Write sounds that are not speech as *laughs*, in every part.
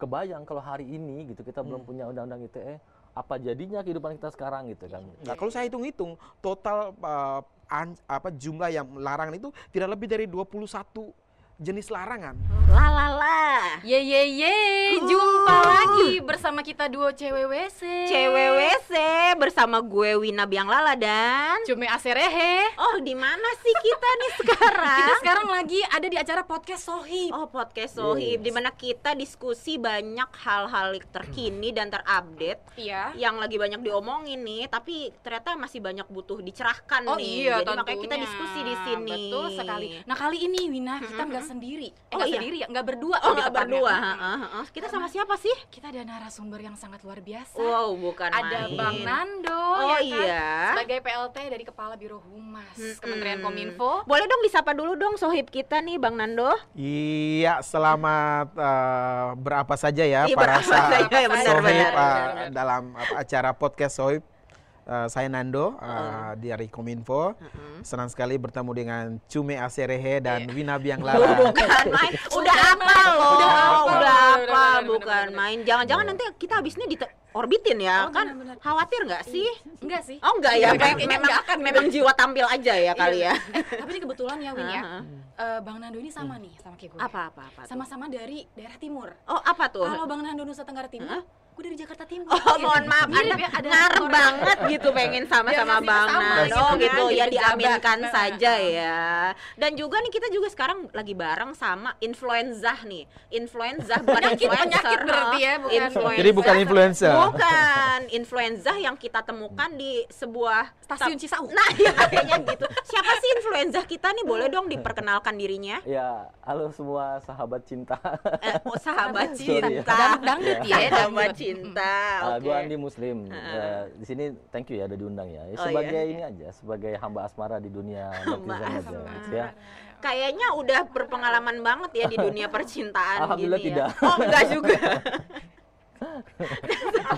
kebayang kalau hari ini gitu kita belum punya undang-undang ITE apa jadinya kehidupan kita sekarang gitu kan. Nah, kalau saya hitung-hitung total uh, an- apa jumlah yang larangan itu tidak lebih dari 21 jenis larangan. La la la. Ye ye ye, jumpa lagi bersama kita duo CWWC. CWWC bersama gue Wina Biang Lala dan Cumi Aserehe. Oh, di mana sih kita nih sekarang? Kita sekarang lagi ada di acara podcast Sohib. Oh podcast Sohib Yes. di mana kita diskusi banyak hal-hal terkini dan terupdate Iya. yang lagi banyak diomongin nih tapi ternyata masih banyak butuh dicerahkan Oh nih iya, jadi makanya kita tentunya. diskusi di sini Betul sekali. Nah kali ini Wina kita nggak sendiri. Eh Oh, iya. sendiri ya, nggak berdua. oh lebih nggak berdua Mm-mm. heeh, heeh. kita sama siapa sih Kita ada narasumber yang sangat luar biasa. wow bukan Ada main. Bang Nando Oh, ya kan? iya. sebagai PLT dari Kepala Biro Humas Mm-mm. Kementerian Kominfo. boleh dong disapa dulu dong sohib kita nih Bang Nando Iya, selamat uh, berapa saja ya Iya, para saja, ya, benar, sohib, benar, uh, benar. dalam apa, acara podcast sohib. Uh, saya Nando uh, dari Kominfo. Senang sekali bertemu dengan Cume Aserehe dan Wina Biang Lala. *laughs* bukan main *laughs* udah apa loh Udah apa, udah bukan main jangan-jangan nanti kita habis ini di orbitin ya Oh, kan bener, bener. khawatir nggak sih Enggak sih. Oh enggak ya, Enggak, Mem- kayaknya memang enggak akan, memang jiwa tampil aja ya kali ya. Eh, tapi ini kebetulan ya Win ya. Eh, Bang Nando ini sama nih sama kayak gue. Apa apa apa. Sama-sama dari daerah timur. Oh apa tuh? Kalau Bang Nando Nusa Tenggara Timur, gue dari Jakarta Timur. Oh mohon maaf, ya, ada ngarep banget *laughs* gitu pengen sama-sama Bang Nando gitu kan, gitu ya diaminkan saja ya. Dan juga nih kita juga sekarang lagi bareng sama influenza nih. Influenza bukan Penyakit- influencer. penyakit berarti ya, bukan- Influenza. Jadi bukan influencer. Bukan influenza yang kita temukan di sebuah Stasiun Cisauk. Nah, ya kayaknya gitu. Siapa sih influenza kita nih? Boleh dong diperkenalkan dirinya? Ya, halo semua sahabat cinta. Eh, oh, sahabat Sorry ya. cinta. Dangdut ya, Sahabat dangdut. Cinta. Ah, Oke. Gue Andi Muslim. Ya, di sini thank you ya udah diundang ya. Ya, Oh, sebagai iya. ini aja, sebagai hamba asmara di dunia netizen aja. Ya. Kayaknya udah berpengalaman banget ya di dunia percintaan Alhamdulillah gini tidak. ya. Oh, enggak juga. *laughs* *laughs*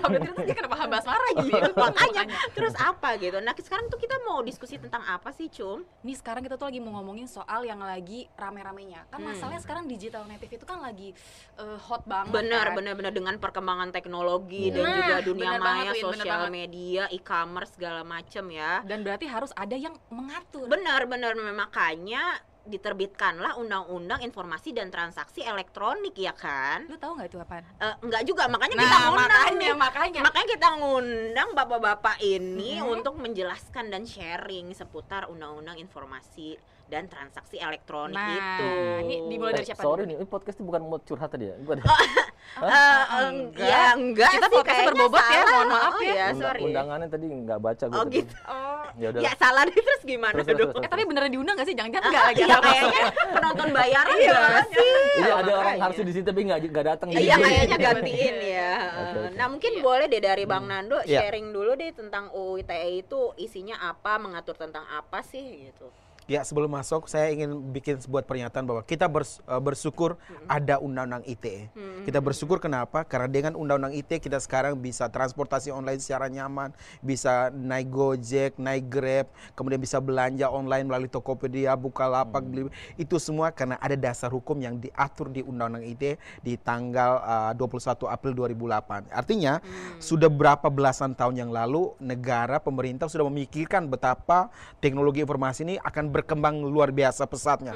Terus dia kenapa hamba asmara *laughs* gitu. Makanya terus apa gitu. Nah, sekarang tuh kita mau diskusi tentang apa sih, Cum? Nih sekarang kita tuh lagi mau ngomongin soal yang lagi rame-ramenya. Kan Hmm. masalahnya sekarang digital native itu kan lagi eh, hot banget. Benar, kan. benar, benar dengan perkembangan teknologi Iya. dan Nah, juga dunia banget, maya, benar sosial banget. media, e-commerce segala macem ya. Dan berarti harus ada yang mengatur. Benar, benar makanya diterbitkanlah Undang-Undang Informasi dan Transaksi Elektronik ya kan? Lu tahu nggak itu apaan? Eh, enggak juga, makanya kita Nah, ngundang makanya, nih. makanya. Makanya kita ngundang bapak-bapak ini Mhm. untuk menjelaskan dan sharing seputar Undang-Undang Informasi dan Transaksi Elektronik Nah, itu. ini dimulai dari Eh, siapa sorry dulu? nih, ini podcast ini bukan mau curhat tadi ya? Gua ada Eh, eh, enggak. ya enggak Kita sih podcastnya kayaknya berbobot ya, salah. mohon maaf Oh, ya. ya, undang- sorry. undangannya tadi nggak baca gue Oh tadi. gitu. Ya udah. Ya salah deh terus gimana Terus, terus, dong? terus, Eh tapi beneran diundang gak sih? Jangan-jangan enggak lagi. Iya kayaknya penonton bayaran enggak sih? Ini ada orang harus di sini tapi nggak nggak datang. Iya kayaknya *laughs* gantiin ya. Nah mungkin boleh deh dari Bang Nando Iya. sharing dulu deh tentang UU ITE itu isinya apa, mengatur tentang apa sih gitu. Ya sebelum masuk saya ingin bikin sebuah pernyataan bahwa kita bers- uh, bersyukur ada undang-undang ITE. Kita bersyukur kenapa? Karena dengan undang-undang ITE kita sekarang bisa transportasi online secara nyaman, bisa naik Gojek, naik Grab, kemudian bisa belanja online melalui Tokopedia, Bukalapak, beli itu semua karena ada dasar hukum yang diatur di undang-undang ITE di tanggal uh, 21 April 2008. Artinya sudah berapa belasan tahun yang lalu negara pemerintah sudah memikirkan betapa teknologi informasi ini akan berkembang luar biasa pesatnya.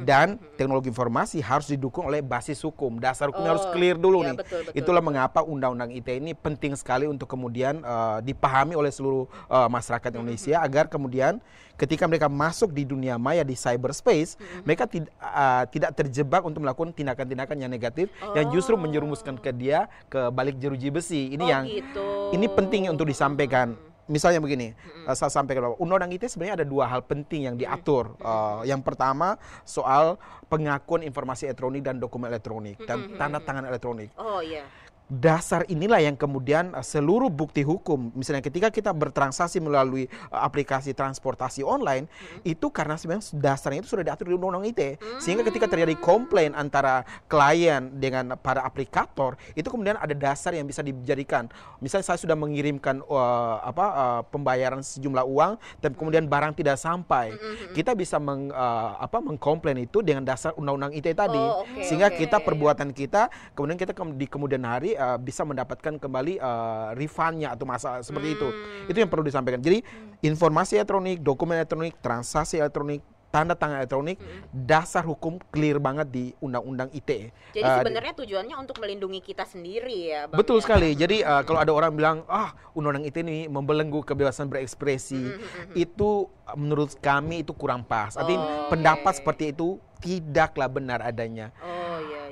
Dan teknologi informasi harus didukung oleh basis hukum. Dasar hukumnya harus Oh, clear dulu iya, nih. betul, betul, Itulah mengapa undang-undang ITE ini penting sekali untuk kemudian eh, dipahami oleh seluruh eh, masyarakat Indonesia agar kemudian ketika mereka masuk di dunia maya di cyberspace, mereka tid- eh, tidak terjebak untuk melakukan tindakan-tindakan yang negatif yang justru menjerumuskan ke dia ke balik jeruji besi. Ini oh yang gitu. ini penting untuk disampaikan. Misalnya begini, eh, saya sampaikan bahwa undang-undang ITE sebenarnya ada dua hal penting yang diatur. Eh, yang pertama soal pengakuan informasi elektronik dan dokumen elektronik dan tanda tangan elektronik. Oh iya. Dasar inilah yang kemudian uh, seluruh bukti hukum misalnya ketika kita bertransaksi melalui uh, aplikasi transportasi online itu karena sebenarnya dasarnya itu sudah diatur di undang-undang ITE sehingga ketika terjadi komplain antara klien dengan para aplikator itu kemudian ada dasar yang bisa dijadikan. Misalnya saya sudah mengirimkan uh, apa uh, pembayaran sejumlah uang dan kemudian barang tidak sampai. Kita bisa meng, uh, apa mengkomplain itu dengan dasar undang-undang ITE tadi. Oh, oke, sehingga oke. kita perbuatan kita kemudian kita kem- di kemudian hari uh, bisa mendapatkan kembali uh, refundnya atau masalah seperti itu Hmm. itu yang perlu disampaikan jadi informasi elektronik dokumen elektronik transaksi elektronik tanda tangan elektronik dasar hukum clear banget di undang-undang ITE Jadi Uh, sebenarnya tujuannya untuk melindungi kita sendiri ya, Bang. Betul ya? sekali. Jadi uh, kalau ada orang bilang, ah undang-undang ITE ini membelenggu kebebasan berekspresi, itu uh, menurut kami itu kurang pas. Artinya Oh, pendapat iya. seperti itu tidaklah benar adanya. Oh iya iya.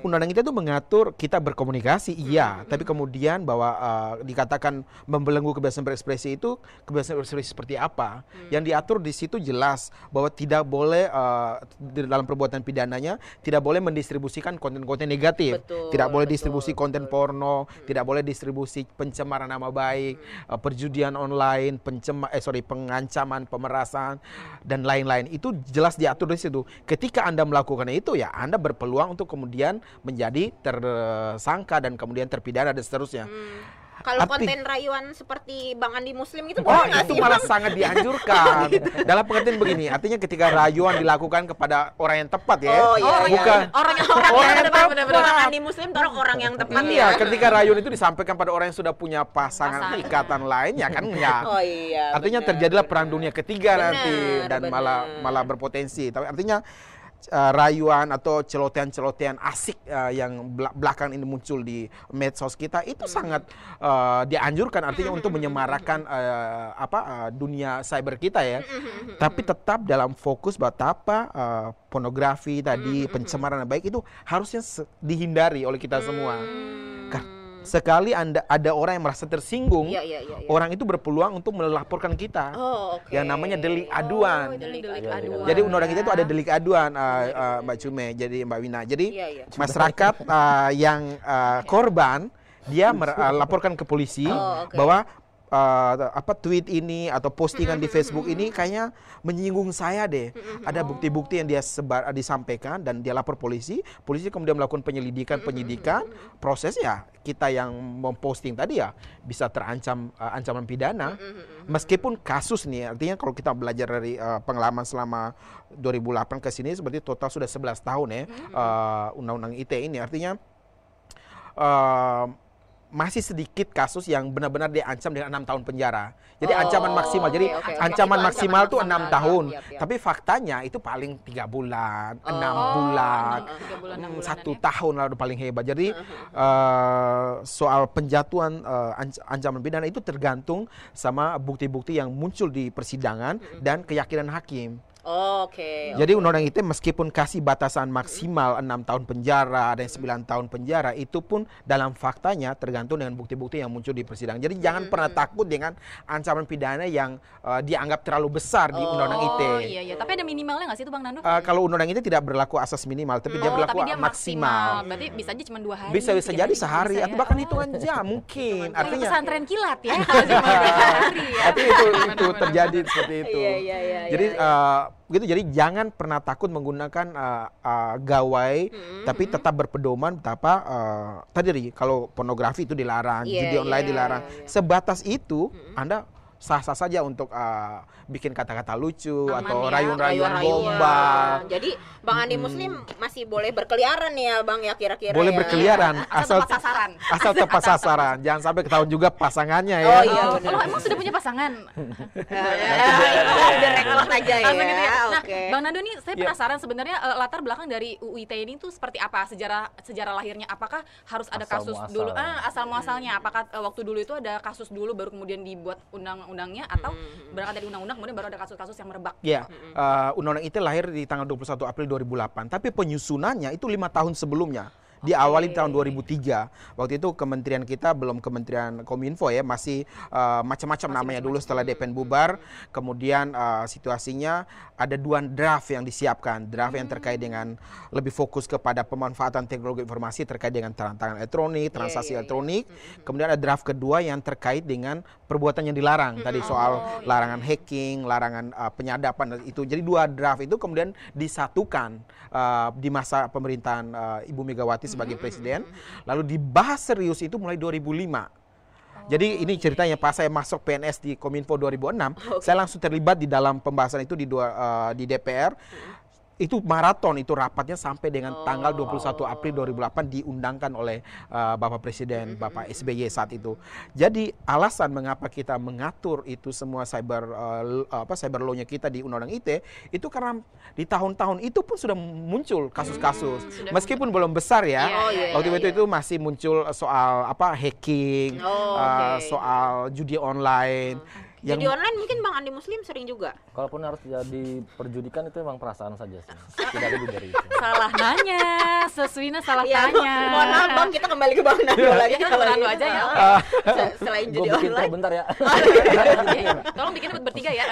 Undang-undang ITE itu mengatur kita berkomunikasi, iya. Tapi kemudian bahwa uh, dikatakan membelenggu kebebasan berekspresi itu kebebasan berekspresi seperti apa? Yang diatur di situ jelas bahwa tidak boleh uh, dalam perbuatan pidananya tidak boleh mendistribusikan konten-konten negatif, Betul, tidak boleh betul, distribusi konten betul. porno, tidak boleh distribusi pencemaran nama baik, uh, perjudian online, pencema eh sorry pengancaman, pemerasan dan lain-lain. Itu jelas diatur di situ. Ketika Anda melakukan itu ya Anda berpeluang untuk kemudian menjadi tersangka dan kemudian terpidana dan seterusnya. Hmm. Kalau konten rayuan seperti Bang Andi Muslim itu Oh nggak itu sih, malah Bang? sangat *laughs* dianjurkan. Dalam pengertian begini, artinya ketika rayuan dilakukan kepada orang yang tepat ya, Oh, iya, iya. bukan Orang yang Orang Orang yang tepat, tepat. Orang Andi Muslim tolong orang yang tepat Iya, ya. ketika rayuan itu disampaikan pada orang yang sudah punya pasangan Pasangan. ikatan lain ya kan ya. Oh iya. artinya benar, terjadilah benar. perang dunia ketiga Benar, nanti dan benar. malah malah berpotensi. Tapi artinya uh, rayuan atau celotehan-celotehan asik uh, yang bela- belakang ini muncul di medsos kita itu Hmm. sangat uh, dianjurkan artinya untuk menyemarakan uh, apa uh, dunia cyber kita ya. Tapi tetap dalam fokus betapa uh, pornografi tadi pencemaran baik itu harusnya dihindari oleh kita semua. Ka- Sekali Anda ada orang yang merasa tersinggung, Iya iya iya. iya. orang itu berpeluang untuk melaporkan kita. Oh, oke. yang namanya delik aduan. Oh, delik Delik aduan. Jadi undang-undang kita itu ada delik aduan uh, uh, Mbak Cume, jadi Mbak Wina. Jadi Iya iya. masyarakat uh, yang uh, korban dia mer- uh, laporkan ke polisi Oh, oke. bahwa uh, apa tweet ini atau postingan di Facebook ini kayaknya menyinggung saya deh. Ada bukti-bukti yang dia sebar uh, disampaikan dan dia lapor polisi. Polisi kemudian melakukan penyelidikan penyidikan. Proses ya kita yang memposting tadi ya bisa terancam uh, ancaman pidana. Meskipun kasus nih artinya kalau kita belajar dari uh, pengalaman selama 2008 ke sini seperti total sudah 11 tahun ya uh, undang-undang ITE ini artinya eh, masih sedikit kasus yang benar-benar diancam dengan enam tahun penjara. Jadi Oh, ancaman maksimal. Jadi oke, oke. ancaman Itu maksimal ancaman tuh enam tahun. Iya, iya. Tapi faktanya itu paling tiga bulan, enam Oh, bulan, enam- bulan, satu ya. tahun lalu paling hebat. Jadi eh, soal penjatuhan eh, anc- ancaman pidana itu tergantung sama bukti-bukti yang muncul di persidangan dan keyakinan hakim. Oh, Oke. Jadi undang-undang ITE meskipun kasih batasan maksimal enam tahun penjara dan 9 tahun penjara itu pun dalam faktanya tergantung dengan bukti-bukti yang muncul di persidangan. Jadi jangan pernah takut dengan ancaman pidana yang eh, dianggap terlalu besar di undang-undang ITE. Oh iya iya, tapi ada minimalnya nggak sih itu Bang Nando? Eh, kalau undang-undang ITE tidak berlaku asas minimal, tapi dia oh, berlaku tapi dia maksimal. Berarti bisa aja cuma dua hari. Bisa bisa jadi hari, sehari bisa atau ya. bahkan Oh. *laughs* hitungan jam mungkin. Kayak Artinya pesantren kilat ya *laughs* ya. Artinya itu itu terjadi seperti itu. Iya, iya, iya, jadi iya, eh, gitu jadi jangan pernah takut menggunakan eh, eh, gawai tapi tetap berpedoman betapa eh, tadi kalau pornografi itu dilarang, Iya, judi online iya, dilarang. iya. Sebatas itu Anda sah-sah saja untuk eh, bikin kata-kata lucu Aman atau ya, rayuan-rayuan gombal. Jadi Bang Andi Muslim masih boleh berkeliaran nih ya Bang ya kira-kira Boleh ya. berkeliaran Asal tepat sasaran. asal tepat sasaran. Jangan sampai ketahuan juga pasangannya ya. Oh iya Oh, benar. lo emang sudah punya pasangan? *laughs* Udah rekor aja ya. Gitu ya. Nah. Bang Nando nih saya Iya. penasaran sebenarnya eh, latar belakang dari UIT ini tuh seperti apa sejarah sejarah lahirnya? Apakah harus ada Asal kasus muasal. dulu ah asal muasalnya? Apakah eh, waktu dulu itu ada kasus dulu baru kemudian dibuat undang-undangnya atau berangkat dari undang-undang kemudian baru ada kasus-kasus yang merebak? Ya, eh, Undang-Undang ITE lahir di tanggal 21 April 2008, tapi penyusunannya itu lima tahun sebelumnya Diawali Oke. tahun 2003. Waktu itu kementerian kita belum Kementerian Kominfo ya, masih eh, macam-macam namanya dulu setelah DPN bubar. Kemudian eh, situasinya ada dua draft yang disiapkan. Draft yang terkait dengan lebih fokus kepada pemanfaatan teknologi informasi terkait dengan tantangan elektronik, transaksi iya, iya. elektronik. Kemudian ada draft kedua yang terkait dengan perbuatan yang dilarang. Tadi soal Oh, iya. larangan hacking, larangan uh, penyadapan itu. Jadi dua draft itu kemudian disatukan uh, di masa pemerintahan uh, Ibu Megawati sebagai presiden. Lalu dibahas serius itu mulai 2005. Jadi ini ceritanya pas saya masuk PNS di Kominfo 2006, saya langsung terlibat di dalam pembahasan itu di dua, uh, di DPR. Itu maraton itu rapatnya sampai dengan tanggal 21 April 2008 diundangkan oleh uh, Bapak Presiden Bapak SBY saat itu. Jadi alasan mengapa kita mengatur itu semua cyber uh, apa cyber law-nya kita di Undang-Undang IT itu karena di tahun-tahun itu pun sudah muncul kasus-kasus. sudah Meskipun belum besar ya. Oh, iya, Waktu iya, itu iya. itu masih muncul soal apa hacking, Oh, uh, oke. soal judi online. Judi online mungkin Bang Andi Muslim sering juga. Kalaupun harus jadi perjudikan itu memang perasaan saja sih. Tidak lebih dari itu. Salah nanya, Seswina salah Iya, tanya. mohon maaf Bang, kita kembali ke Bang Nando lagi. Kita kalau Bang Nando aja ya. Se- Selain judi online, bentar ya. *laughs* Iya, Tolong bikin bertiga ya.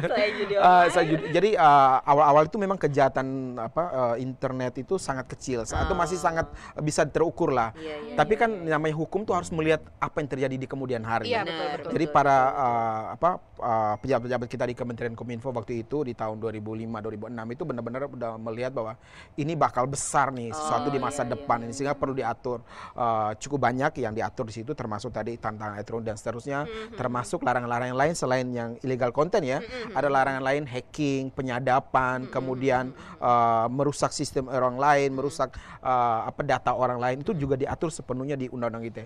selain judi Uh, online. jadi uh, awal-awal itu memang kejahatan apa uh, internet itu sangat kecil, saat itu masih sangat bisa terukur lah. Iya, iya, Tapi kan namanya hukum tuh harus melihat apa yang terjadi di kemudian hari. Iya, Benar, betul betul. Jadi para uh, uh, pejabat-pejabat kita di Kementerian Kominfo waktu itu di tahun 2005-2006 itu benar-benar udah melihat bahwa ini bakal besar nih sesuatu di masa iya, depan ini sehingga perlu diatur Uh, cukup banyak yang diatur di situ termasuk tadi tantangan elektronik dan seterusnya termasuk larangan-larangan lain selain yang illegal content ya. Ada larangan lain hacking penyadapan kemudian uh, merusak sistem orang lain merusak uh, apa data orang lain itu juga diatur sepenuhnya di undang-undang ITE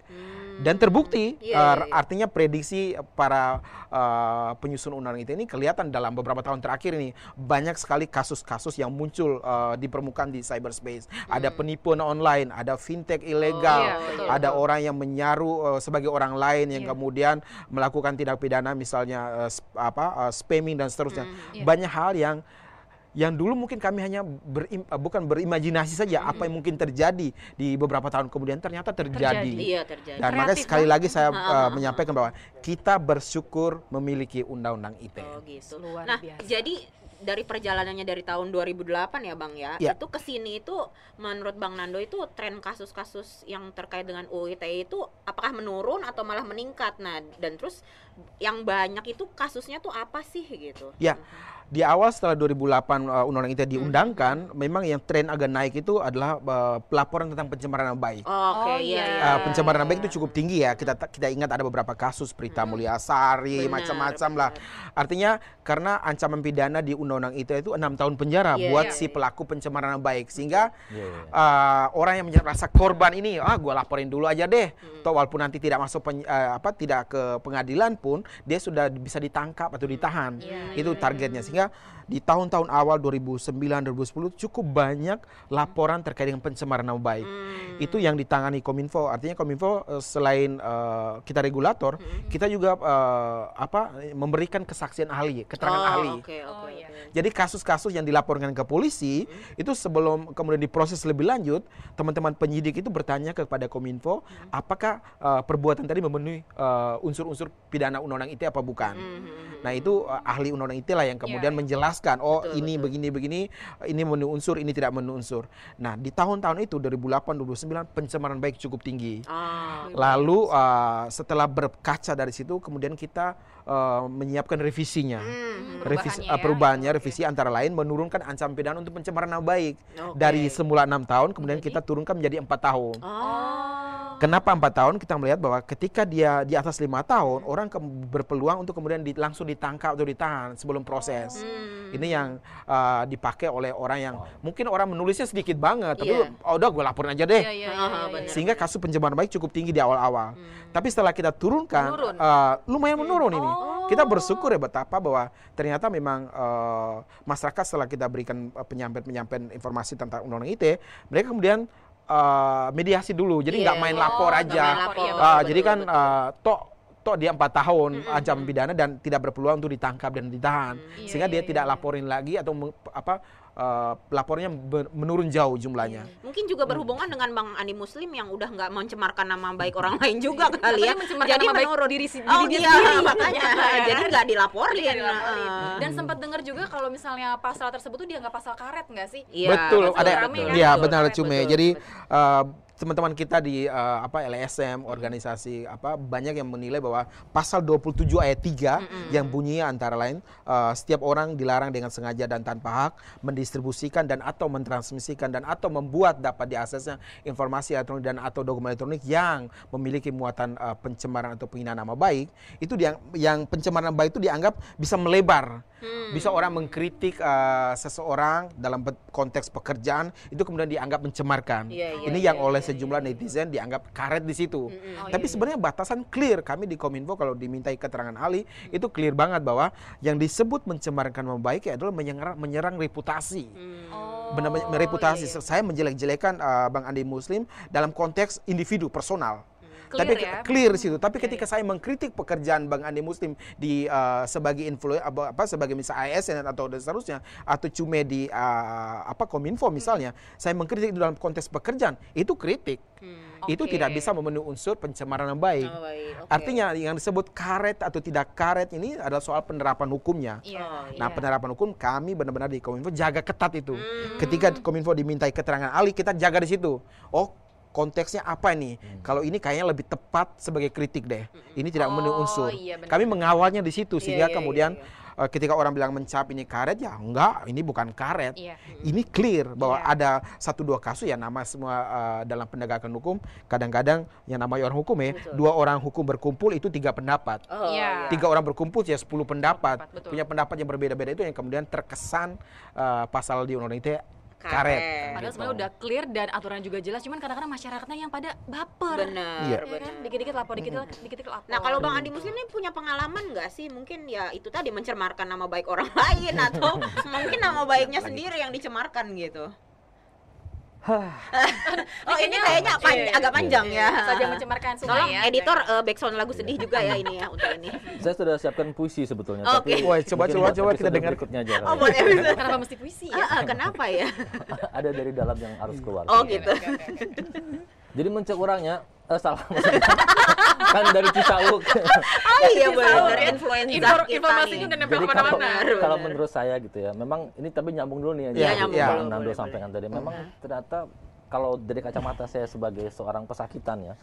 dan terbukti Iya, uh, iya, iya. artinya prediksi para uh, penyusun undang-undang ITE ini kelihatan dalam beberapa tahun terakhir ini banyak sekali kasus-kasus yang muncul uh, di permukaan di cyberspace ada penipuan online ada fintech ilegal iya, betul, ada betul. orang yang menyaru uh, sebagai orang lain yang Iya. kemudian melakukan tindak pidana misalnya uh, sp- apa uh, spamming dan seterusnya iya. banyak hal yang yang dulu mungkin kami hanya berim, uh, bukan berimajinasi saja apa yang mungkin terjadi di beberapa tahun kemudian ternyata terjadi. Terjadi. Iya terjadi. Dan makanya Kreatif sekali banget. lagi saya uh, menyampaikan bahwa kita bersyukur memiliki undang-undang ITE. Oh gitu. Luar nah, biasa. jadi dari perjalanannya dari tahun 2008 ya Bang ya, Ya. itu ke sini itu menurut Bang Nando itu tren kasus-kasus yang terkait dengan UU ITE itu apakah menurun atau malah meningkat? Nah, dan terus yang banyak itu kasusnya tuh apa sih gitu? Ya, di awal setelah 2008 uh, undang-undang ITE diundangkan, memang yang tren agak naik itu adalah uh, pelaporan tentang pencemaran nama baik. Oke, Oh, iya. Uh, pencemaran nama baik itu cukup tinggi ya. Kita kita ingat ada beberapa kasus Prita Mulyasari, Benar, macam-macam lah. Artinya karena ancaman pidana di undang-undang ITE itu enam tahun penjara Iya, buat iya, si pelaku pencemaran nama baik, sehingga Iya, iya. uh, orang yang merasa korban ini, ah gue laporin dulu aja deh. Toh walaupun nanti tidak masuk pen- eh, apa tidak ke pengadilan pun dia sudah bisa ditangkap atau ditahan. Iya, Itu targetnya sehingga di tahun-tahun awal 2009 2010 cukup banyak laporan terkait dengan pencemaran nama baik. Hmm. Itu yang ditangani Kominfo. Artinya Kominfo eh, selain eh, kita regulator, kita juga eh, apa memberikan kesaksian ahli, keterangan oh, ahli. Oke, Oh, oke. iya. Jadi kasus-kasus yang dilaporkan ke polisi itu sebelum kemudian diproses lebih lanjut, teman-teman penyidik itu bertanya kepada Kominfo, apakah uh, perbuatan tadi memenuhi uh, unsur-unsur pidana undang-undang ITE apa bukan? Nah itu uh, ahli undang-undang ITE lah yang kemudian Iya. menjelaskan, oh Betul, ini betul. begini begini, ini memenuhi unsur, ini tidak memenuhi unsur. Nah di tahun-tahun itu 2008 2009 pencemaran baik cukup tinggi. Ah, Lalu uh, setelah berkaca dari situ, kemudian kita uh, menyiapkan revisinya hmm. revisi Perubahannya uh, ya. perubahannya revisi antara lain menurunkan ancaman pidana untuk pencemaran nama baik Oke. dari semula enam tahun kemudian Menjadi? kita turunkan menjadi empat tahun. Oh. Kenapa empat tahun? Kita melihat bahwa ketika dia di atas lima tahun orang berpeluang untuk kemudian di- langsung ditangkap atau ditahan sebelum proses. Hmm. Ini yang uh, dipakai oleh orang yang mungkin orang menulisnya sedikit banget, tapi Iya. oh, udah gue laporin aja deh. Iya, iya, Ah, iya, iya, benar. iya. Sehingga kasus pencemaran baik cukup tinggi di awal-awal. Tapi setelah kita turunkan, Menurun. uh, lumayan menurun ini. Oh. Kita bersyukur ya betapa bahwa ternyata memang uh, masyarakat setelah kita berikan uh, penyampaian-penyampaian informasi tentang undang-undang ITE, mereka kemudian uh, mediasi dulu. Jadi Iya, nggak main iya. lapor Oh, aja. main lapor. Iya, Uh, betul, jadi kan betul. uh, tok tok dia empat tahun ancaman pidana dan tidak berpeluang untuk ditangkap dan ditahan Iya, sehingga iya, dia iya, tidak iya. laporin lagi atau apa eh, laporannya ber- menurun jauh jumlahnya. Mungkin juga berhubungan dengan Bang Andi Muslim yang udah nggak mencemarkan nama baik orang lain juga kali ya. Jadi nama baik menurun diri si- Oh dirinya iya, sendiri. *laughs* makanya. Ya, *laughs* Jadi kan? nggak dilaporin. Iya, dilaporin. Heeh. Dan sempat dengar juga kalau misalnya pasal tersebut tuh dianggap pasal karet nggak sih? Iya, betul, ada rame kan? ya Betul, benar betul, Cume. betul, Jadi betul. Teman-teman kita di eh, apa LSM organisasi apa banyak yang menilai bahwa pasal 27 ayat 3 yang bunyinya antara lain eh, setiap orang dilarang dengan sengaja dan tanpa hak mendistribusikan dan atau mentransmisikan dan atau membuat dapat diaksesnya informasi elektronik dan atau dokumen elektronik yang memiliki muatan eh, pencemaran atau penghinaan nama baik. Itu diang- yang pencemaran nama baik itu dianggap bisa melebar. Bisa orang mengkritik eh, seseorang dalam konteks pekerjaan itu kemudian dianggap mencemarkan. Iya, iya, Ini iya, yang oleh sejumlah netizen dianggap karet di situ. Oh, Tapi iya, sebenarnya batasan clear kami di Kominfo kalau dimintai keterangan ahli itu clear banget bahwa yang disebut mencemarkan nama baik adalah menyerang, menyerang reputasi. Oh, Benar-benar reputasi. iya, iya. Saya menjelek-jelekan eh, Bang Andi Muslim dalam konteks individu personal. Clear Tapi ya? clear di situ. Tapi Iya, ketika saya mengkritik pekerjaan Bang Andi Muslim di uh, sebagai influ apa, apa sebagai misal ASN atau dan seterusnya atau cume di uh, apa Kominfo misalnya, saya mengkritik dalam konteks pekerjaan, itu kritik. Itu Oke. tidak bisa memenuhi unsur pencemaran yang baik. Oh, baik. Oke. Artinya yang disebut karet atau tidak karet ini adalah soal penerapan hukumnya. Iya. Oh, Nah, iya. penerapan hukum kami benar-benar di Kominfo jaga ketat itu. Hmm. Ketika Kominfo dimintai keterangan ahli, kita jaga di situ. Oh, konteksnya apa nih? Hmm. Kalau ini kayaknya lebih tepat sebagai kritik deh. Ini tidak memenuhi Oh, unsur. iya, benar. kami mengawalnya di situ Iya, sehingga iya, kemudian iya, eh, ketika orang bilang mencap ini karet ya enggak, ini bukan karet. Iya. Ini clear bahwa Iya. ada satu dua kasus ya nama semua eh, dalam penegakan hukum kadang-kadang yang namanya orang hukum ya Betul. dua orang hukum berkumpul itu tiga pendapat Oh, Iya. tiga orang berkumpul ya 10 pendapat. Betul. Punya pendapat yang berbeda-beda itu yang kemudian terkesan eh, pasal di undang-undang ITE Karet. karet. Padahal Gitu. sebenarnya udah clear dan aturan juga jelas, cuman kadang-kadang masyarakatnya yang pada baper. Benar. Iya. Ya kan? Dikit-dikit lapor, dikit-dikit dikit-dikit lapor. Nah kalau Bang Andi Muslim ini punya pengalaman nggak sih? Mungkin ya itu tadi mencemarkan nama baik orang *laughs* lain atau mungkin nama baiknya sendiri yang dicemarkan gitu. *laughs* oh ini kayaknya pan- Iya. agak panjang ya. saja mencemarkan sungai Tolong ya. editor eh, backsound lagu sedih juga ya ini ya untuk ini. *laughs* Saya sudah siapkan puisi sebetulnya, Oke. Woi, coba, coba, coba kita dengar. berikutnya aja. Oh ya. buat episode. Kenapa mesti puisi ya? Kenapa ya? *laughs* Ada dari dalam yang harus keluar. Oh gitu. Oke. Jadi mencek orangnya, eh salah *laughs* kan dari Cisauk. *laughs* Oh iya benar influenza Infor- kita informasinya udah nempel ke mana-mana. Benar, kalau menurut saya gitu ya, memang ini tapi nyambung dulu nih Iya, nyambung Iya. Dulu, Nando sampaikan tadi. Memang ternyata kalau dari kacamata saya sebagai seorang pesakitan ya,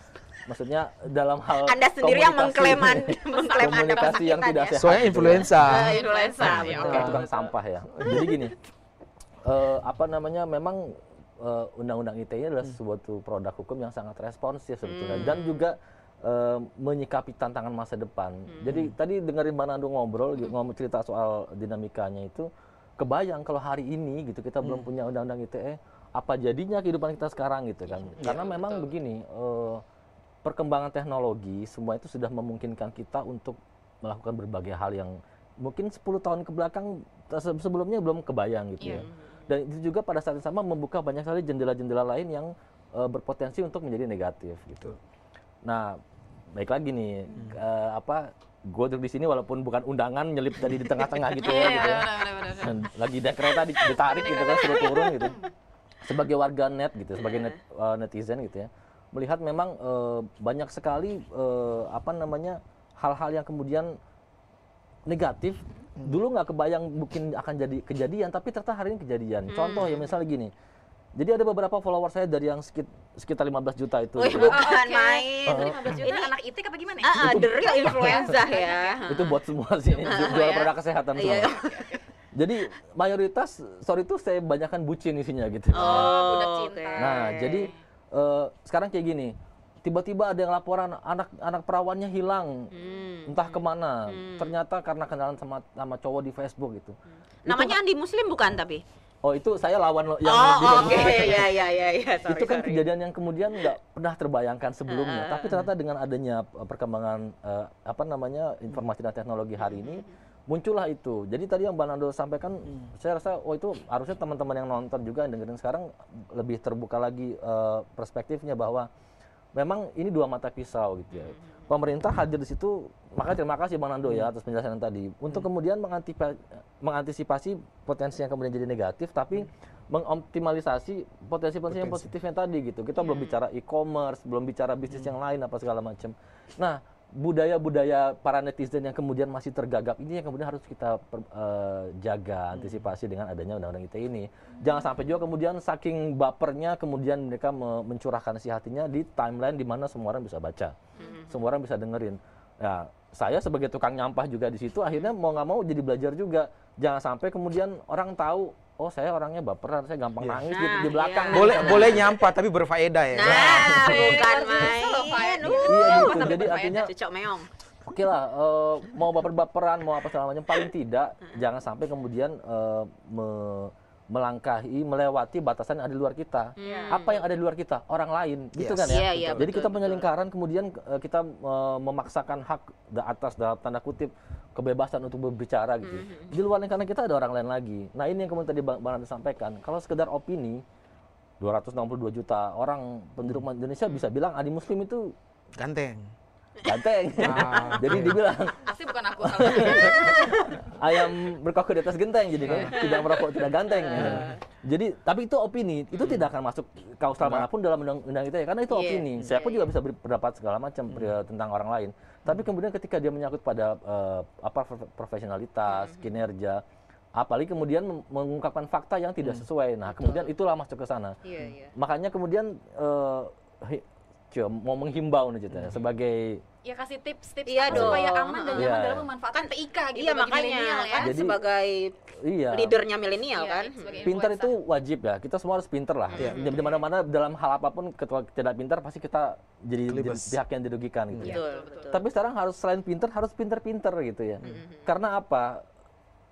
maksudnya dalam hal Anda sendiri yang mengklaim Anda- *laughs* mengklaim Anda komunikasi yang tidak ya. sehat. Soalnya gitu. influenza. Eh, influenza. Iya, betul. oke. Kayak tukang sampah ya. Jadi gini, eh, apa namanya, memang eh, undang-undang ITE ini adalah suatu produk hukum yang sangat responsif sebetulnya dan juga eh, menyikapi tantangan masa depan. Jadi tadi dengerin Mbak Nando ngobrol, gitu, ngomong cerita soal dinamikanya itu, kebayang kalau hari ini gitu kita belum punya undang-undang ITE, apa jadinya kehidupan kita sekarang gitu kan? Karena memang begini. eh, perkembangan teknologi semua itu sudah memungkinkan kita untuk melakukan berbagai hal yang mungkin 10 tahun ke belakang se- sebelumnya belum kebayang gitu ya. Dan itu juga pada saat yang sama membuka banyak sekali jendela-jendela lain yang eh, berpotensi untuk menjadi negatif gitu. Nah, baik lagi nih eh, apa gue duduk di sini walaupun bukan undangan nyelip tadi di tengah-tengah *laughs* gitu ya gitu. ya. Lagi naik kereta di- ditarik gitu kan suruh turun gitu. Sebagai warga net gitu, sebagai net, eh, netizen gitu ya. Melihat memang eh, banyak sekali eh, apa namanya hal-hal yang kemudian negatif dulu nggak kebayang mungkin akan jadi kejadian tapi ternyata hari ini kejadian contoh ya misalnya gini jadi ada beberapa follower saya dari yang sekit, sekitar 15 juta itu Wih, gitu ya. bukan Oke. main. Itu 15 juta Ini- anak itik apa gimana? Ah, ah, the real influenza ya. *laughs* itu buat semua sih ju- jual produk kesehatan semua Iya. jadi mayoritas sorry itu saya banyakkan bucin isinya gitu Oh, budak oke. cinta. Nah, jadi eh, sekarang kayak gini, tiba-tiba ada yang laporan anak anak perawannya hilang, Hmm. entah ke mana. Ternyata karena kenalan sama sama cowok di Facebook gitu. Namanya Andi Muslim bukan tapi? Oh itu saya lawan lo yang oh, oke. Facebook. Ya, ya, ya, ya. Sorry, itu kan sorry. kejadian yang kemudian nggak pernah terbayangkan sebelumnya. Tapi ternyata dengan adanya eh, perkembangan eh, apa namanya informasi dan teknologi hari ini muncullah itu. Jadi tadi yang Mbak Nando sampaikan, saya rasa oh itu harusnya teman-teman yang nonton juga yang dengerin sekarang lebih terbuka lagi eh, perspektifnya bahwa memang ini dua mata pisau gitu ya. Pemerintah hadir di situ, makanya terima kasih Bang Nando ya atas penjelasan tadi. Untuk kemudian mengantisipasi potensi yang kemudian jadi negatif, tapi mengoptimalisasi potensi-potensi yang positifnya tadi gitu. Kita belum bicara e-commerce, belum bicara bisnis yang lain apa segala macam. Nah, budaya-budaya para netizen yang kemudian masih tergagap ini yang kemudian harus kita per- eh, jaga antisipasi dengan adanya undang-undang ITE ini. Jangan sampai juga kemudian saking bapernya kemudian mereka me- mencurahkan isi hatinya di timeline di mana semua orang bisa baca, semua orang bisa dengerin. Ya, saya sebagai tukang nyampah juga di situ akhirnya mau nggak mau jadi belajar juga. Jangan sampai kemudian orang tahu oh saya orangnya baperan, saya gampang Iya. nangis gitu Nah, di belakang. iya. Boleh boleh nyampah tapi berfaedah ya. Nah, *laughs* bukan main. Uh, Iya gitu. Mantap Jadi artinya Cocok meong. Oke lah, eh, mau baper-baperan, mau apa segala macam, paling tidak jangan sampai kemudian eh, me- melangkahi, melewati batasan yang ada di luar kita. Apa yang ada di luar kita? Orang lain, gitu Yes. kan ya. Iya, iya, Jadi betul, kita betul. punya lingkaran, kemudian eh, kita eh, memaksakan hak da- atas dalam tanda kutip kebebasan untuk berbicara gitu. Di luar lingkaran kita ada orang lain lagi. Nah ini yang kemudian tadi Bang Bang Nanti sampaikan. Kalau sekedar opini, 262 juta orang penduduk Indonesia bisa bilang adi muslim itu Ganteng. ganteng. *laughs* Ah, *laughs* Jadi oke. dibilang Pasti bukan aku *laughs* ayam berkokok di atas genteng jadi kan? Tidak merokok tidak ganteng ya. jadi tapi itu opini itu tidak akan masuk kausal mana pun dalam undang-undang itu ya karena itu Iya, opini. iya, saya pun iya. juga bisa berpendapat segala macam pri- tentang orang lain. Tapi kemudian ketika dia menyangkut pada eh, apa prof- profesionalitas kinerja apalagi kemudian mengungkapkan fakta yang tidak sesuai nah kemudian itulah masuk ke sana Iya, iya. makanya kemudian eh, hi- Cio, mau menghimbau nih Cita, sebagai Ya kasih tips-tips Iya apa supaya dong. aman dan Iya. nyaman dalam memanfaatkan TIK gitu Iya bagi makanya milenial ya. kan Jadi- sebagai iya leadernya milenial Iya, kan. sebagai pinter itu wajib ya kita semua harus pinter lah Iya. di di mana-mana dalam hal apa pun ketua tidak pintar pasti kita jadi, jadi pihak yang dirugikan gitu Iya, Betul, betul, betul. betul. tapi sekarang harus selain pinter harus pinter-pinter gitu ya karena apa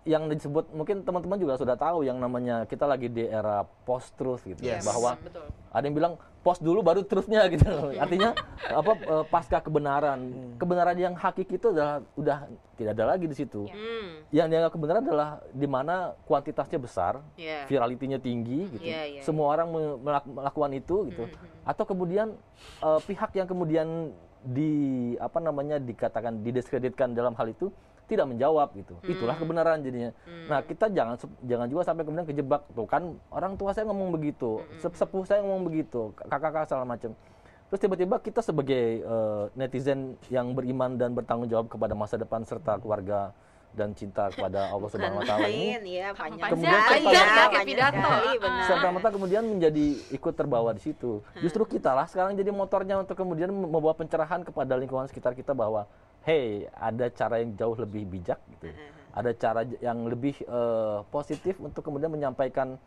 yang disebut mungkin teman-teman juga sudah tahu yang namanya kita lagi di era post truth gitu ya, Yes. bahwa betul. ada yang bilang post dulu baru truthnya gitu *laughs* artinya apa eh, pasca kebenaran kebenaran yang hakiki itu adalah udah tidak ada lagi di situ Hmm. yang dianggap kebenaran adalah di mana kuantitasnya besar, Iya. viralitinya tinggi gitu. Iya, iya, Semua orang me- melak- melakukan itu gitu. Atau kemudian eh, pihak yang kemudian di apa namanya dikatakan didiskreditkan dalam hal itu tidak menjawab gitu. Itulah kebenaran jadinya. Nah, kita jangan jangan juga sampai kemudian kejebak tuh kan orang tua saya ngomong begitu, sep- sepuh saya ngomong begitu, kakak-kakak segala macam. Terus tiba-tiba kita sebagai eh, netizen yang beriman dan bertanggung jawab kepada masa depan serta keluarga dan cinta kepada Allah Subhanahu wa taala ini Lain, ya panjang Kemudian ya, kayak panjang pidato. Ah. serta merta kemudian menjadi ikut terbawa di situ. Justru kita lah sekarang jadi motornya untuk kemudian membawa pencerahan kepada lingkungan sekitar kita bahwa hey, ada cara yang jauh lebih bijak gitu. Ada cara yang lebih eh, positif untuk kemudian menyampaikan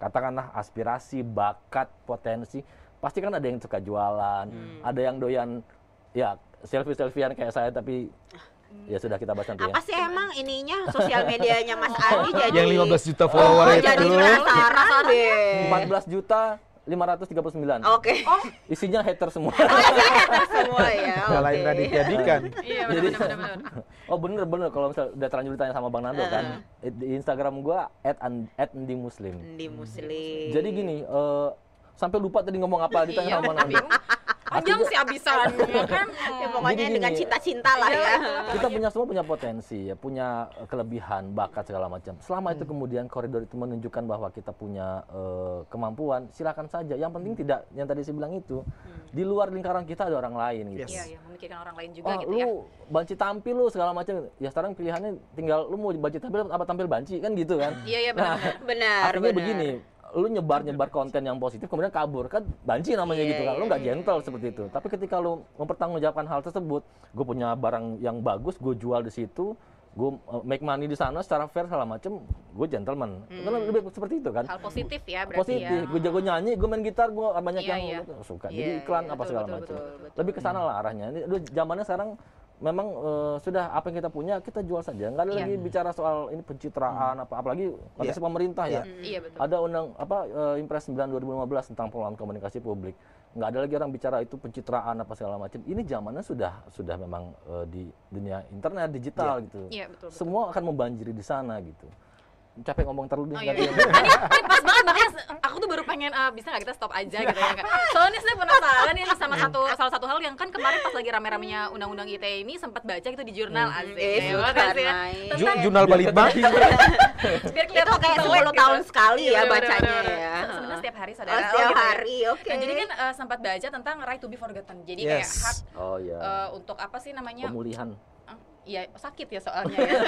katakanlah aspirasi, bakat, potensi. Pasti kan ada yang suka jualan, ada yang doyan ya selfie-selfiean kayak saya tapi ya sudah kita bahas nanti ya. Apa sih emang ininya sosial medianya Mas *laughs* Adi jadi Yang 15 juta follower Oh, itu. jadi penasaran deh. 14 juta 539. Oke. Oh, Isinya hater semua. Semua ya. Oke. Raditya Dikan. iya Jadi- benar benar benar. Oh bener bener kalau misal udah terlanjur ditanya sama Bang Nando kan eh, di Instagram gua @andimuslim. Di muslim. Jadi gini eh, sampai lupa tadi ngomong apa ditanya Iya, sama Bang Nando. Panjang sih abisannya *laughs* kan. Ya, pokoknya Jadi dengan gini, cinta-cinta lah Iya, ya. Kita punya semua punya potensi ya, punya eh, kelebihan, bakat segala macam. Selama itu kemudian koridor itu menunjukkan bahwa kita punya eh, kemampuan, silakan saja. Yang penting tidak yang tadi saya bilang itu di luar lingkaran kita ada orang lain gitu. Yes. Iya, iya, memikirkan orang lain juga Oh, gitu lu ya. banci tampil lu segala macam. Ya sekarang pilihannya tinggal lu mau banci tampil apa tampil banci kan gitu kan. Iya, iya benar. benar. Benar, Artinya benar. begini, lu nyebar-nyebar konten yang positif kemudian kabur kan banci namanya Iya, gitu kan. Lu iya, nggak gentle seperti itu. Tapi ketika lu mempertanggungjawabkan hal tersebut, gue punya barang yang bagus, gue jual di situ, gue uh, make money di sana secara fair segala macem, gue gentleman. Kan lebih seperti itu kan. Hal positif ya berarti Positif, ya. gue jago nyanyi, gue main gitar, gue banyak Iya, yang iya. suka. Iya, Jadi iklan iya, apa betul, segala macam. Lebih ke sana lah arahnya. Ini zamannya sekarang memang eh, sudah apa yang kita punya kita jual saja. Nggak ada Iya. lagi bicara soal ini pencitraan apa apalagi konteks pemerintah ya. Iya betul. Ada undang apa eh, Impres 9 2015 tentang pengelolaan komunikasi publik. Nggak ada lagi orang bicara itu pencitraan apa segala macam. Ini zamannya sudah sudah memang eh, di dunia internet digital gitu. Iya, betul, betul. Semua akan membanjiri di sana gitu. Capek ngomong terlalu Oh iya, iya. ini, ini pas banget makanya aku tuh baru pengen eh, bisa nggak kita stop aja gitu ya Kak? Soalnya saya penasaran ini sama satu salah satu hal yang kan kemarin pas lagi rame-ramenya undang-undang ITE ini sempat baca gitu di jurnal asik. Eh, ya, bukan makasih ya. Jurnal Balitbang. *laughs* biar kelihatan kayak melek 10 tahun sekali ya Iya, bacanya ya. Se- Sebenarnya setiap hari saudara. Oh, setiap gitu ya. hari, oke. Nah, jadi kan eh, sempat baca tentang right to be forgotten. Jadi kayak hak Oh iya. eh, untuk apa sih namanya? Pemulihan. Iya sakit ya soalnya ya.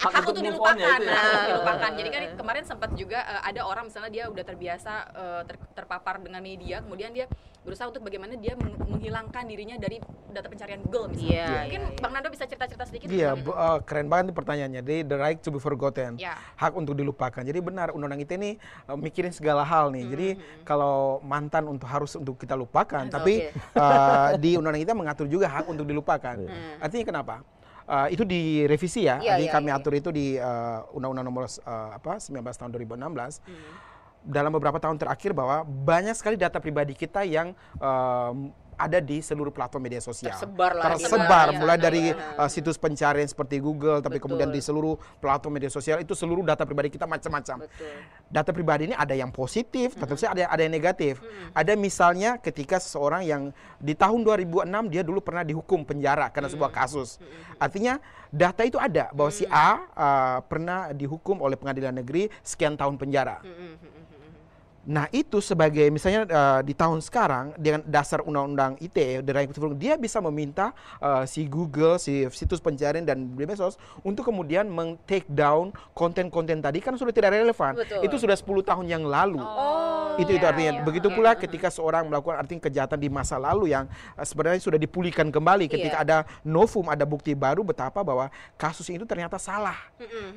Hak *laughs* Hak untuk dilupakan, ya itu ya. nah, untuk dilupakan. Jadi kan kemarin sempat juga eh, ada orang misalnya dia udah terbiasa eh, ter- terpapar dengan media, kemudian dia berusaha untuk bagaimana dia meng- menghilangkan dirinya dari data pencarian Google misalnya. Iya, Mungkin iya, iya. Bang Nando bisa cerita-cerita sedikit Iya, itu? bu- eh, keren banget nih pertanyaannya. Jadi the right to be forgotten, Ya. hak untuk dilupakan. Jadi benar undang-undang ITE ini eh, mikirin segala hal nih. Jadi kalau mantan untuk harus untuk kita lupakan, *laughs* tapi eh, di undang-undang ITE mengatur juga hak untuk dilupakan. Artinya kenapa? Eh, itu direvisi ya. Iya, Jadi iya, kami iya. atur itu di eh, Undang-Undang Nomor eh, apa 19 tahun 2016. Dalam beberapa tahun terakhir bahwa banyak sekali data pribadi kita yang em, ada di seluruh platform media sosial. Tersebar lah Tersebar, mana-mana. mulai dari uh, situs pencarian seperti Google, tapi Betul. kemudian di seluruh platform media sosial itu seluruh data pribadi kita macam-macam. Data pribadi ini ada yang positif, tentu saja ada ada yang negatif. Ada misalnya ketika seseorang yang di tahun 2006 dia dulu pernah dihukum penjara karena sebuah kasus. Artinya data itu ada bahwa si A uh, pernah dihukum oleh pengadilan negeri sekian tahun penjara. Nah itu sebagai misalnya eh, di tahun sekarang dengan dasar undang-undang ITE, freedom, dia bisa meminta eh, si Google, si situs pencarian dan medsos untuk kemudian meng-take down konten-konten tadi kan sudah tidak relevan. Betul. Itu sudah 10 tahun yang lalu. Oh, itu itu artinya. iya. Begitu Oke. pula ketika seorang melakukan artinya kejahatan di masa lalu yang eh, sebenarnya sudah dipulihkan kembali ketika Iya. ada novum, ada bukti baru betapa bahwa kasus itu ternyata salah.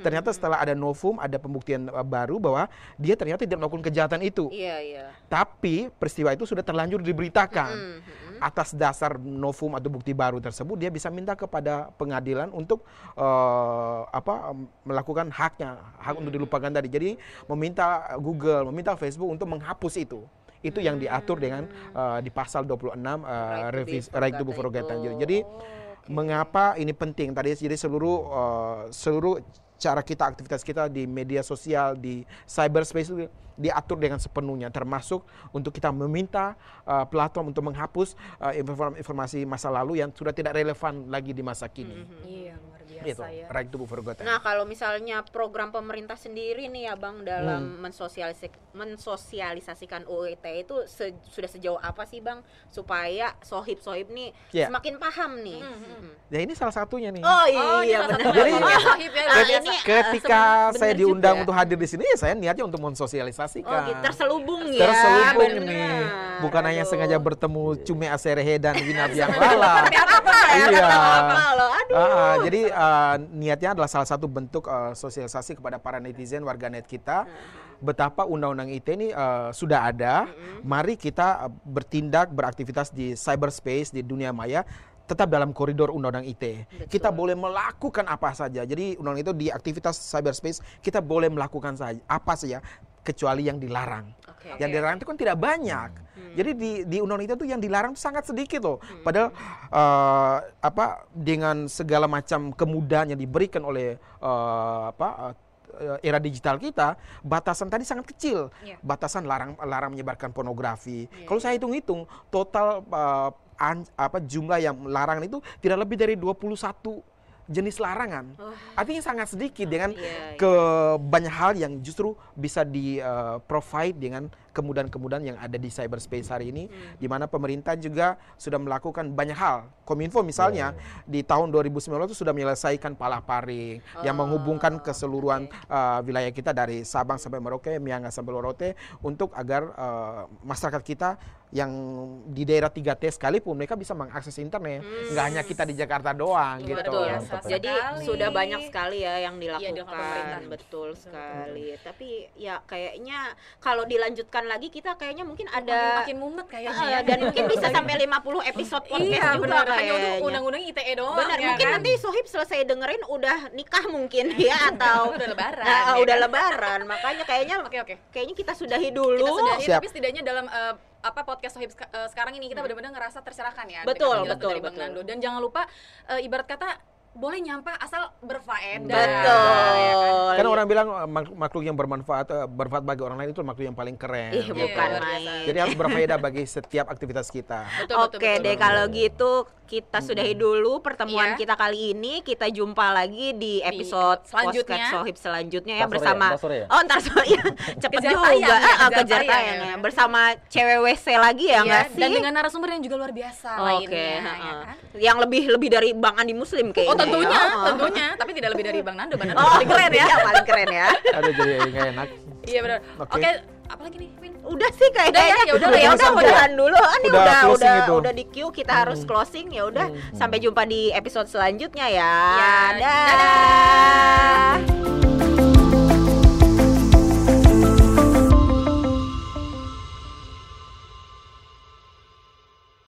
Ternyata setelah ada novum, ada pembuktian baru bahwa dia ternyata tidak melakukan kejahatan itu. Iya, iya. Tapi peristiwa itu sudah terlanjur diberitakan. Mm, mm. Atas dasar novum atau bukti baru tersebut, dia bisa minta kepada pengadilan untuk eh, apa melakukan haknya, hak untuk dilupakan tadi. Jadi meminta Google, meminta Facebook untuk menghapus itu. Itu yang diatur dengan eh, di pasal 26 eh, Right to be revis- right to be forgotten itu. Jadi Oh, oke. mengapa ini penting tadi jadi seluruh eh, seluruh cara kita aktivitas kita di media sosial di cyberspace itu diatur dengan sepenuhnya. Termasuk untuk kita meminta eh, platform untuk menghapus inform- informasi masa lalu yang sudah tidak relevan lagi di masa kini. Iya, luar biasa itu ya. right to be forgotten Nah, kalau misalnya program pemerintah sendiri nih ya Bang dalam Hmm. mensosialisik, mensosialisasikan UIT itu se- sudah sejauh apa sih Bang supaya sohib-sohib nih Ya. semakin paham nih. Mm. ya ini salah satunya nih Oh Oh, iya salah benar. satu Jadi- platform ya, ya, Nah, ini ketika bener saya diundang juga. untuk hadir di sini ya saya niatnya untuk mensosialisasikan Oh, gitu. terselubung ya. terselubung bener. nih bukan hanya Aduh. sengaja bertemu Cume Aserehe dan Winab yang lala Seperti apa ya? Iya. Apa loh? Aduh. Jadi ah, niatnya adalah salah satu bentuk ah, sosialisasi kepada para netizen warganet kita betapa undang-undang ITE ini ah, sudah ada. Mari kita bertindak beraktivitas di cyberspace di dunia maya tetap dalam koridor undang-undang ITE. Kita boleh melakukan apa saja. Jadi undang itu di aktivitas cyberspace kita boleh melakukan saja apa saja kecuali yang dilarang. Oke. Yang dilarang itu kan tidak banyak. Jadi di di undang itu tuh yang dilarang sangat sedikit loh. Padahal eh, apa dengan segala macam kemudahan yang diberikan oleh eh, apa eh, era digital kita, batasan tadi sangat kecil. Iya. Batasan larang larang menyebarkan pornografi. Kalau saya hitung-hitung total eh, an- apa jumlah yang larangan itu tidak lebih dari 21 jenis larangan. Artinya sangat sedikit dengan Iya, iya. ke banyak hal yang justru bisa di uh, provide dengan kemudahan-kemudahan yang ada di cyberspace hari ini Hmm. di mana pemerintah juga sudah melakukan banyak hal. Kominfo misalnya di tahun 2019 itu sudah menyelesaikan palaparing yang Oh, menghubungkan keseluruhan uh, wilayah kita dari Sabang sampai Merauke, Miangas sampai Lorote untuk agar uh, masyarakat kita yang di daerah 3T sekalipun mereka bisa mengakses internet. Nggak hanya kita di Jakarta doang Luar gitu. biasa ya. Jadi sekali. sudah banyak sekali ya yang Iya, dilakukan. dilakukan pemerintah. Betul sekali. Tapi ya kayaknya kalau dilanjutkan lagi kita kayaknya mungkin Makin, ada makin mumet kayaknya ya. dan mungkin *laughs* bisa sampai 50 episode podcast Iya, juga untuk kayaknya. undang-undang ITE doang. Benar, ya mungkin kan? nanti Sohib selesai dengerin udah nikah mungkin *laughs* ya atau Udah lebaran, Nah, ya udah kan? lebaran. Makanya kayaknya *laughs* Oke, oke. kayaknya kita sudahi dulu. Kita sudahi, Siap. tapi setidaknya dalam eh, apa podcast Sohib eh, sekarang ini kita benar-benar ngerasa tercerahkan ya Hmm. Betul, betul, dari Bang betul. Nando. Dan jangan lupa eh, ibarat kata boleh nyampah asal berfaedah. Betul. ya kan? Karena orang bilang eh, mak- makhluk yang bermanfaat eh, bermanfaat bagi orang lain itu makhluk yang paling keren. Ih, gitu. bukan main. Jadi harus berfaedah bagi setiap aktivitas kita. Betul, Oke betul, deh betul. kalau gitu kita sudahi dulu pertemuan Iya. kita kali ini. Kita jumpa lagi di episode selanjutnya. Podcast Sohib selanjutnya ya sore bersama ya? Sore ya? Oh, ntar sore ya. *laughs* Cepet Kejar juga. tayang ya, kejar kejar tayang tayang ya. ya. Bersama cewek WC lagi ya Iya, nggak sih? dan dengan narasumber yang juga luar biasa Oke, lainnya, ya heeh. kan? yang lebih lebih dari Bang Andi Muslim kayaknya. Oh tentunya, ya. Tentunya, tapi tidak lebih dari Bang Nando, Bang Nando Oh, paling keren ya. Iya, paling keren ya. Aduh jadi nggak enak. Iya benar. Oke. Oke, apa lagi nih, Win? Udah sih kayaknya. Udah ya, ya udah ya ya udah, udah udah. udahan dulu. Ini Udah udah closing udah itu. udah di queue kita harus closing ya udah. Sampai jumpa di episode selanjutnya ya. Ya, Dadah.